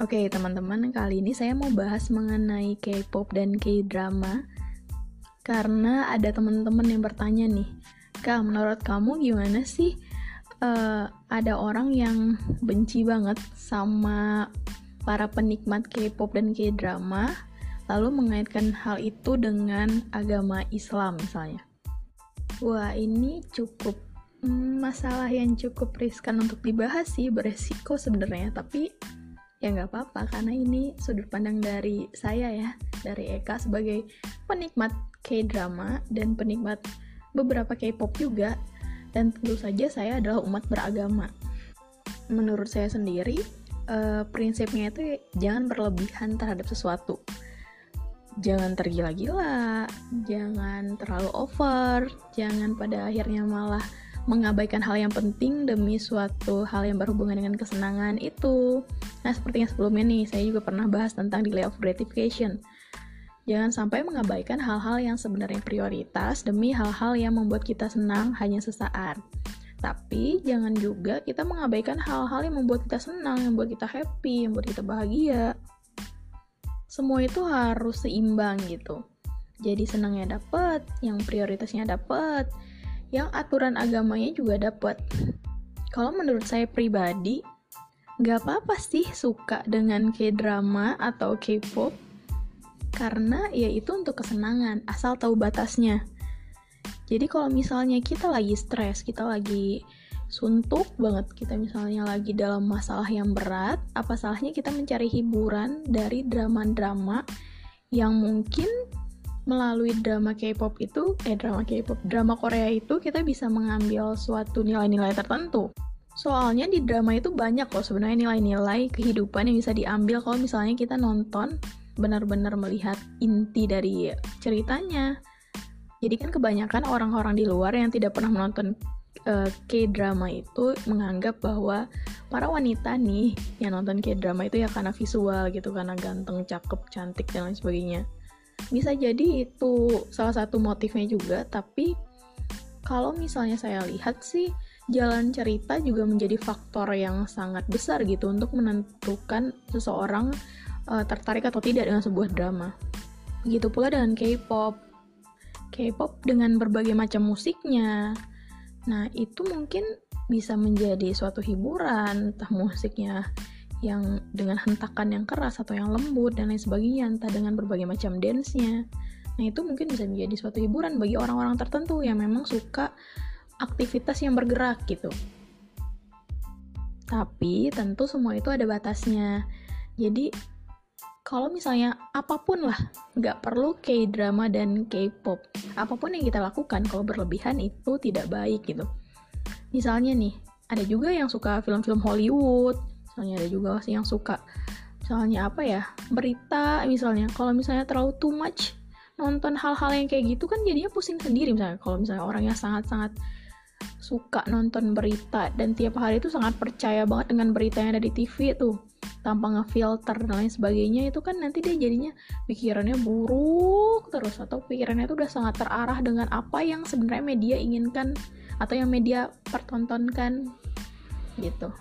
Oke, teman-teman, kali ini saya mau bahas mengenai K-pop dan K-drama. Karena ada teman-teman yang bertanya nih, Kak, menurut kamu gimana sih uh, ada orang yang benci banget sama para penikmat K-pop dan K-drama, lalu mengaitkan hal itu dengan agama Islam misalnya. Wah, ini cukup mm, masalah yang cukup riskan untuk dibahas sih, beresiko sebenarnya, tapi ya nggak apa-apa karena ini sudut pandang dari saya ya dari Eka sebagai penikmat K-drama dan penikmat beberapa K-pop juga. Dan tentu saja saya adalah umat beragama. Menurut saya sendiri uh, prinsipnya itu jangan berlebihan terhadap sesuatu. Jangan tergila-gila jangan terlalu over jangan pada akhirnya malah mengabaikan hal yang penting demi suatu hal yang berhubungan dengan kesenangan itu. Nah, seperti yang sebelumnya nih, saya juga pernah bahas tentang delay of gratification. Jangan sampai mengabaikan hal-hal yang sebenarnya prioritas demi hal-hal yang membuat kita senang hanya sesaat. Tapi jangan juga kita mengabaikan hal-hal yang membuat kita senang, yang membuat kita happy, yang membuat kita bahagia. Semua itu harus seimbang gitu. Jadi senangnya dapat, yang prioritasnya dapat, yang aturan agamanya juga dapat. Kalau menurut saya pribadi, nggak apa-apa sih suka dengan K-drama atau K-pop, karena ya itu untuk kesenangan, asal tahu batasnya. Jadi kalau misalnya kita lagi stres, kita lagi suntuk banget, kita misalnya lagi dalam masalah yang berat, apa salahnya kita mencari hiburan dari drama-drama yang mungkin melalui drama K-pop itu, eh drama K-pop, drama Korea itu kita bisa mengambil suatu nilai-nilai tertentu. Soalnya di drama itu banyak loh sebenarnya nilai-nilai kehidupan yang bisa diambil kalau misalnya kita nonton benar-benar melihat inti dari ceritanya. Jadi kan kebanyakan orang-orang di luar yang tidak pernah menonton uh, K-drama itu menganggap bahwa para wanita nih yang nonton K-drama itu ya karena visual gitu, karena ganteng, cakep, cantik dan lain sebagainya bisa jadi itu salah satu motifnya juga tapi kalau misalnya saya lihat sih jalan cerita juga menjadi faktor yang sangat besar gitu untuk menentukan seseorang uh, tertarik atau tidak dengan sebuah drama. Begitu pula dengan K-pop. K-pop dengan berbagai macam musiknya. Nah, itu mungkin bisa menjadi suatu hiburan, entah musiknya yang dengan hentakan yang keras atau yang lembut dan lain sebagainya entah dengan berbagai macam dance-nya. Nah itu mungkin bisa menjadi suatu hiburan bagi orang-orang tertentu yang memang suka aktivitas yang bergerak gitu. Tapi tentu semua itu ada batasnya. Jadi kalau misalnya apa pun lah nggak perlu K-drama dan K-pop apa pun yang kita lakukan kalau berlebihan itu tidak baik gitu. Misalnya nih ada juga yang suka film-film Hollywood misalnya ada juga sih yang suka misalnya apa ya berita misalnya kalau misalnya terlalu too much nonton hal-hal yang kayak gitu kan jadinya pusing sendiri misalnya kalau misalnya orang yang sangat-sangat suka nonton berita dan tiap hari itu sangat percaya banget dengan berita yang ada di TV tuh tanpa ngefilter dan lain sebagainya itu kan nanti dia jadinya pikirannya buruk terus atau pikirannya itu udah sangat terarah dengan apa yang sebenarnya media inginkan atau yang media pertontonkan gitu.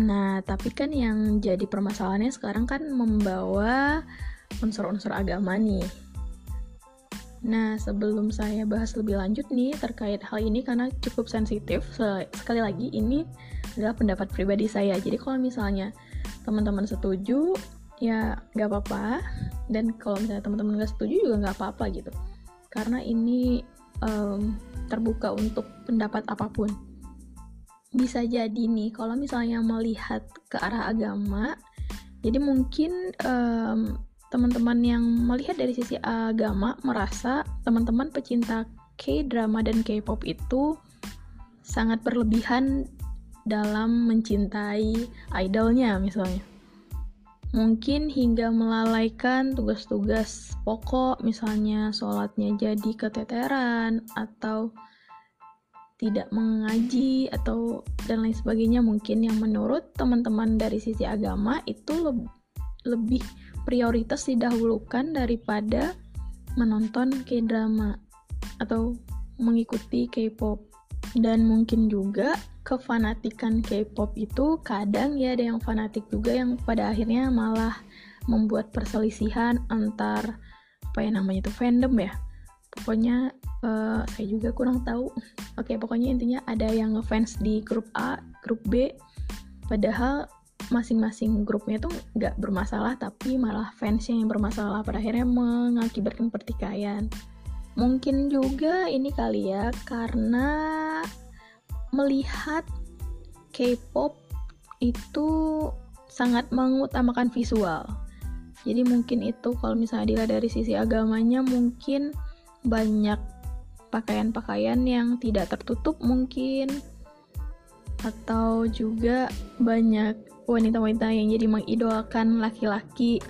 Nah, tapi kan yang jadi permasalahannya sekarang kan membawa unsur-unsur agama nih. Nah, sebelum saya bahas lebih lanjut nih terkait hal ini karena cukup sensitif, sekali lagi ini adalah pendapat pribadi saya. Jadi kalau misalnya teman-teman setuju, ya nggak apa-apa. Dan kalau misalnya teman-teman nggak setuju juga nggak apa-apa gitu. Karena ini um, terbuka untuk pendapat apa pun bisa jadi nih kalau misalnya melihat ke arah agama jadi mungkin um, teman-teman yang melihat dari sisi agama merasa teman-teman pecinta K-drama dan K-pop itu sangat berlebihan dalam mencintai idolnya misalnya. Mungkin hingga melalaikan tugas-tugas pokok misalnya sholatnya jadi keteteran atau tidak mengaji atau dan lain sebagainya mungkin yang menurut teman-teman dari sisi agama itu le lebih prioritas didahulukan daripada menonton K-drama atau mengikuti K-pop. dan mungkin juga kefanatikan K-pop itu kadang ya ada yang fanatik juga yang pada akhirnya malah membuat perselisihan antar apa ya namanya itu fandom ya pokoknya uh, saya juga kurang tahu. Oke pokoknya intinya ada yang ngefans di grup A grup B. Padahal masing-masing grupnya itu nggak bermasalah tapi malah fansnya yang bermasalah. Pada akhirnya mengakibatkan pertikaian. Mungkin juga ini kali ya karena melihat K-pop itu sangat mengutamakan visual. Jadi mungkin itu kalau misalnya dilihat dari sisi agamanya mungkin banyak pakaian-pakaian yang tidak tertutup mungkin. Atau juga banyak wanita-wanita yang jadi mengidolakan laki-laki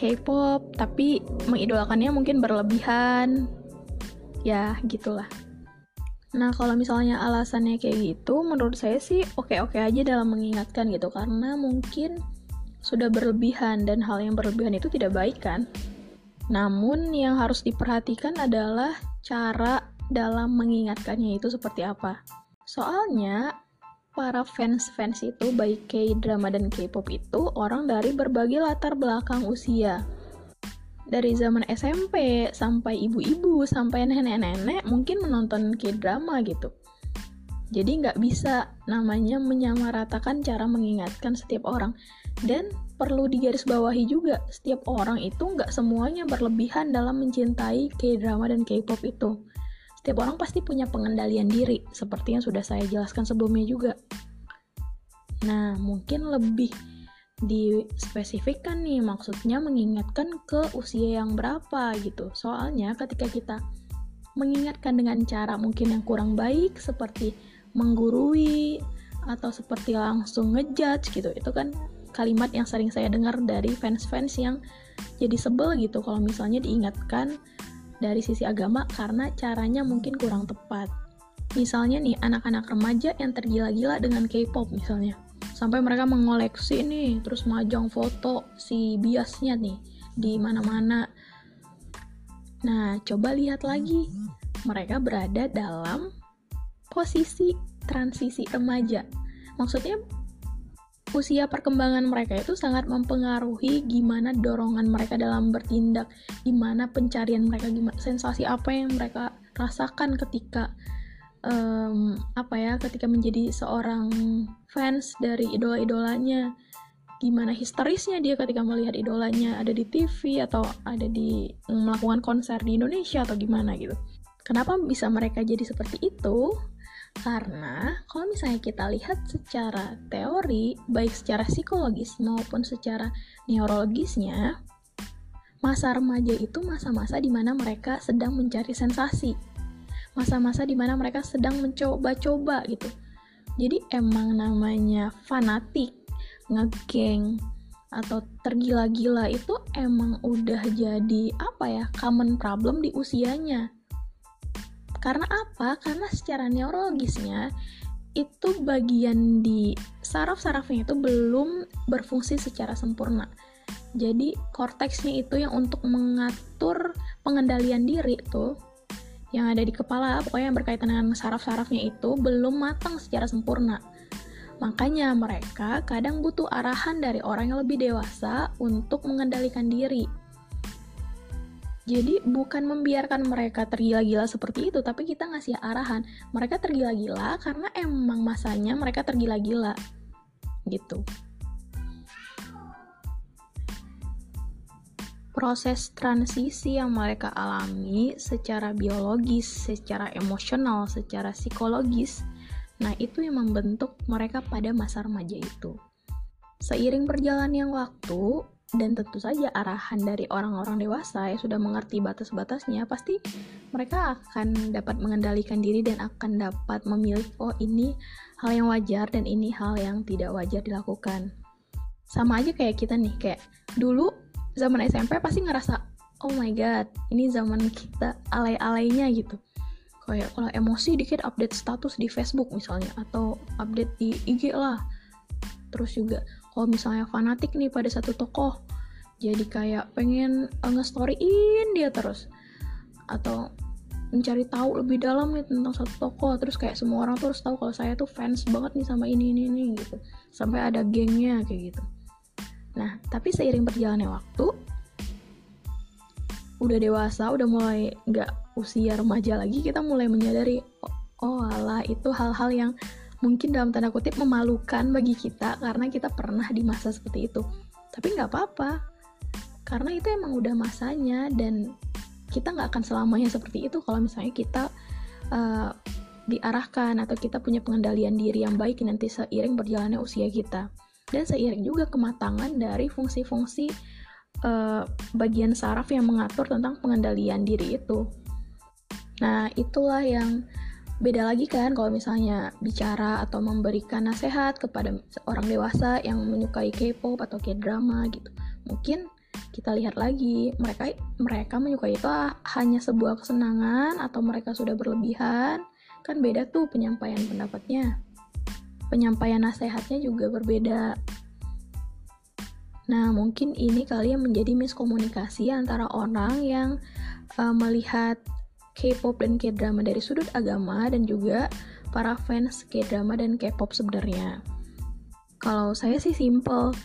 K-pop tapi mengidolakannya mungkin berlebihan. Ya gitulah. Nah, kalau misalnya alasannya kayak gitu, menurut saya sih oke-oke aja dalam mengingatkan gitu, karena mungkin sudah berlebihan dan hal yang berlebihan itu tidak baik kan. Namun yang harus diperhatikan adalah cara dalam mengingatkannya itu seperti apa. Soalnya para fans-fans itu baik K-drama dan K-pop itu orang dari berbagai latar belakang usia dari zaman SMP sampai ibu-ibu sampai nenek-nenek mungkin menonton K-drama gitu. Jadi nggak bisa namanya menyamaratakan cara mengingatkan setiap orang. Dan perlu digarisbawahi juga, setiap orang itu nggak semuanya berlebihan dalam mencintai K-drama dan K-pop itu. Setiap orang pasti punya pengendalian diri, seperti yang sudah saya jelaskan sebelumnya juga. Nah, mungkin lebih dispesifikkan nih maksudnya mengingatkan ke usia yang berapa gitu soalnya ketika kita mengingatkan dengan cara mungkin yang kurang baik seperti menggurui atau seperti langsung ngejudge gitu itu kan kalimat yang sering saya dengar dari fans-fans yang jadi sebel gitu kalau misalnya diingatkan dari sisi agama karena caranya mungkin kurang tepat. Misalnya nih anak-anak remaja yang tergila-gila dengan K-pop misalnya. Sampai mereka mengoleksi nih terus majang foto si biasnya nih di mana-mana. Nah coba lihat lagi. Mereka berada dalam posisi transisi remaja. Maksudnya usia perkembangan mereka itu sangat mempengaruhi gimana dorongan mereka dalam bertindak, gimana pencarian mereka, gimana sensasi apa yang mereka rasakan ketika um, apa ya ketika menjadi seorang fans dari idola-idolanya gimana histerisnya dia ketika melihat idolanya ada di TV atau ada di melakukan konser di Indonesia atau gimana gitu. Kenapa bisa mereka jadi seperti itu? Karena kalau misalnya kita lihat secara teori, baik secara psikologis maupun secara neurologisnya, masa remaja itu masa-masa di mana mereka sedang mencari sensasi. Masa-masa di mana mereka sedang mencoba-coba gitu. Jadi emang namanya fanatik ngegeng atau tergila-gila itu emang udah jadi apa ya common problem di usianya karena apa? Karena secara neurologisnya itu bagian di saraf-sarafnya itu belum berfungsi secara sempurna. Jadi korteksnya itu yang untuk mengatur pengendalian diri tuh yang ada di kepala, pokoknya yang berkaitan dengan saraf-sarafnya itu belum matang secara sempurna. Makanya mereka kadang butuh arahan dari orang yang lebih dewasa untuk mengendalikan diri. Jadi bukan membiarkan mereka tergila-gila seperti itu, tapi kita ngasih arahan. Mereka tergila-gila karena emang masanya mereka tergila-gila. Gitu. proses transisi yang mereka alami secara biologis, secara emosional, secara psikologis. Nah, itu yang membentuk mereka pada masa remaja itu. Seiring berjalannya waktu dan tentu saja arahan dari orang-orang dewasa yang sudah mengerti batas-batasnya, pasti mereka akan dapat mengendalikan diri dan akan dapat memilih oh ini hal yang wajar dan ini hal yang tidak wajar dilakukan. Sama aja kayak kita nih, kayak dulu zaman SMP pasti ngerasa oh my god ini zaman kita alay-alaynya gitu kayak kalau emosi dikit update status di Facebook misalnya atau update di IG lah terus juga kalau misalnya fanatik nih pada satu tokoh jadi kayak pengen nge-storyin dia terus. Atau mencari tahu lebih dalam nih tentang satu tokoh terus kayak semua orang tuh harus tahu kalau saya tuh fans banget nih sama ini ini ini gitu. Sampai ada gengnya kayak gitu. Nah tapi seiring berjalannya waktu udah dewasa udah mulai nggak usia remaja lagi kita mulai menyadari oh, oh alah itu hal-hal yang mungkin dalam tanda kutip memalukan bagi kita karena kita pernah di masa seperti itu tapi nggak apa-apa karena itu emang udah masanya dan kita nggak akan selamanya seperti itu kalau misalnya kita uh, diarahkan atau kita punya pengendalian diri yang baik nanti seiring berjalannya usia kita dan seiring juga kematangan dari fungsi-fungsi uh, bagian saraf yang mengatur tentang pengendalian diri itu. Nah, itulah yang beda lagi kan kalau misalnya bicara atau memberikan nasihat kepada orang dewasa yang menyukai K-pop atau K-drama gitu. Mungkin kita lihat lagi mereka mereka menyukai itu hanya sebuah kesenangan atau mereka sudah berlebihan? Kan beda tuh penyampaian pendapatnya. Penyampaian nasihatnya juga berbeda. Nah mungkin ini kali yang menjadi miskomunikasi antara orang yang uh, melihat K-pop dan K-drama dari sudut agama dan juga para fans K-drama dan K-pop sebenarnya kalau saya sih simple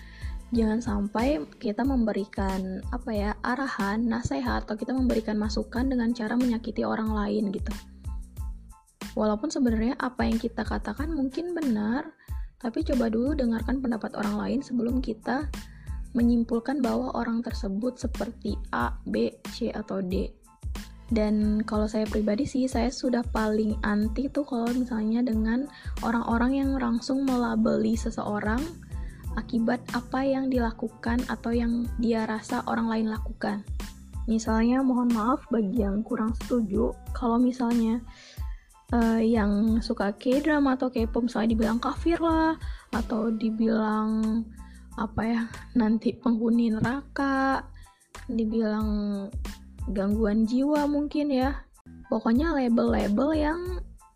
jangan sampai kita memberikan apa ya arahan, nasihat atau kita memberikan masukan dengan cara menyakiti orang lain gitu. Walaupun sebenarnya apa yang kita katakan mungkin benar, tapi coba dulu dengarkan pendapat orang lain sebelum kita menyimpulkan bahwa orang tersebut seperti A, B, C atau D. Dan kalau saya pribadi sih, saya sudah paling anti tuh kalau misalnya dengan orang-orang yang langsung melabeli seseorang akibat apa yang dilakukan atau yang dia rasa orang lain lakukan. Misalnya, mohon maaf bagi yang kurang setuju, kalau misalnya uh, yang suka K-drama atau K-pop misalnya dibilang kafir lah, atau dibilang apa ya, nanti penghuni neraka, dibilang gangguan jiwa mungkin ya. Pokoknya label-label yang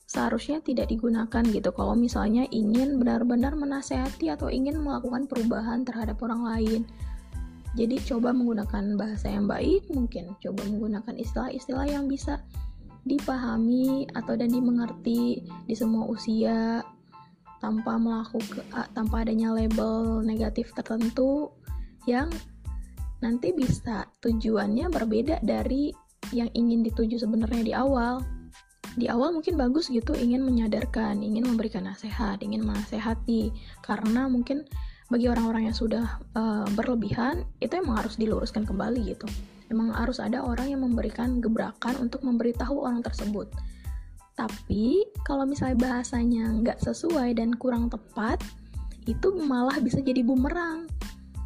seharusnya tidak digunakan gitu. Kalau misalnya ingin benar-benar menasehati atau ingin melakukan perubahan terhadap orang lain. Jadi coba menggunakan bahasa yang baik mungkin. Coba menggunakan istilah-istilah yang bisa dipahami atau dan dimengerti di semua usia tanpa melakukan tanpa adanya label negatif tertentu yang nanti bisa tujuannya berbeda dari yang ingin dituju sebenarnya di awal di awal mungkin bagus gitu ingin menyadarkan, ingin memberikan nasihat, ingin menasehati karena mungkin bagi orang-orang yang sudah uh, berlebihan itu emang harus diluruskan kembali gitu. Emang harus ada orang yang memberikan gebrakan untuk memberitahu orang tersebut. Tapi kalau misalnya bahasanya nggak sesuai dan kurang tepat, itu malah bisa jadi bumerang.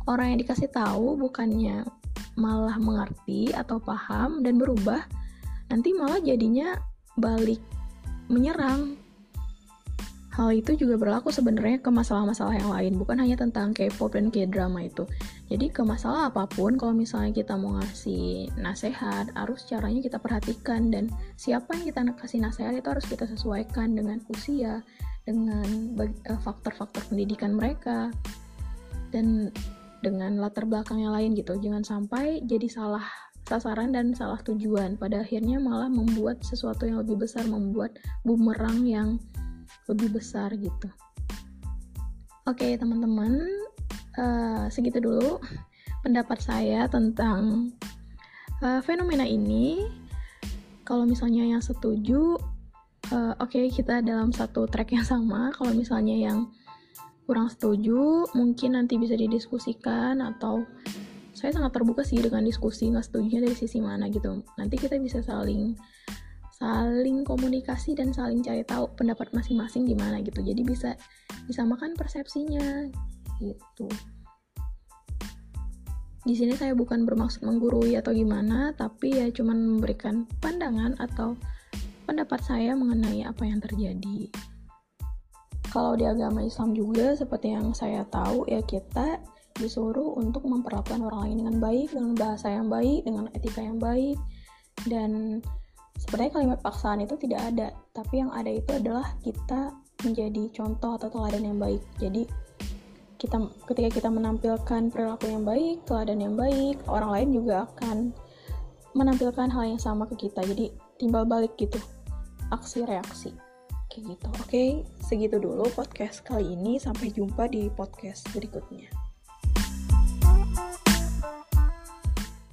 Orang yang dikasih tahu bukannya malah mengerti atau paham dan berubah, nanti malah jadinya balik menyerang. Hal itu juga berlaku sebenarnya ke masalah-masalah yang lain, bukan hanya tentang K-pop dan K-drama itu. Jadi ke masalah apa pun, kalau misalnya kita mau ngasih nasihat, harus caranya kita perhatikan dan siapa yang kita kasih nasihat itu harus kita sesuaikan dengan usia, dengan eh, faktor-faktor pendidikan mereka, dan dengan latar belakang yang lain gitu. Jangan sampai jadi salah sasaran dan salah tujuan. Pada akhirnya malah membuat sesuatu yang lebih besar membuat bumerang yang lebih besar gitu. Oke okay, teman-teman uh, segitu dulu pendapat saya tentang uh, fenomena ini. Kalau misalnya yang setuju uh, oke okay, kita dalam satu track yang sama. Kalau misalnya yang kurang setuju mungkin nanti bisa didiskusikan atau saya sangat terbuka sih dengan diskusi nggak setuju dari sisi mana gitu. Nanti kita bisa saling saling komunikasi dan saling cari tahu pendapat masing-masing gimana gitu. Jadi bisa disamakan persepsinya gitu. Di sini saya bukan bermaksud menggurui atau gimana tapi ya cuman memberikan pandangan atau pendapat saya mengenai apa yang terjadi kalau di agama Islam juga seperti yang saya tahu ya kita disuruh untuk memperlakukan orang lain dengan baik, dengan bahasa yang baik, dengan etika yang baik, dan sebenarnya kalimat paksaan itu tidak ada, tapi yang ada itu adalah kita menjadi contoh atau teladan yang baik. Jadi kita ketika kita menampilkan perilaku yang baik, teladan yang baik, orang lain juga akan menampilkan hal yang sama ke kita. Jadi timbal balik gitu aksi reaksi kayak gitu Oke, segitu dulu podcast kali ini. Sampai jumpa di podcast berikutnya.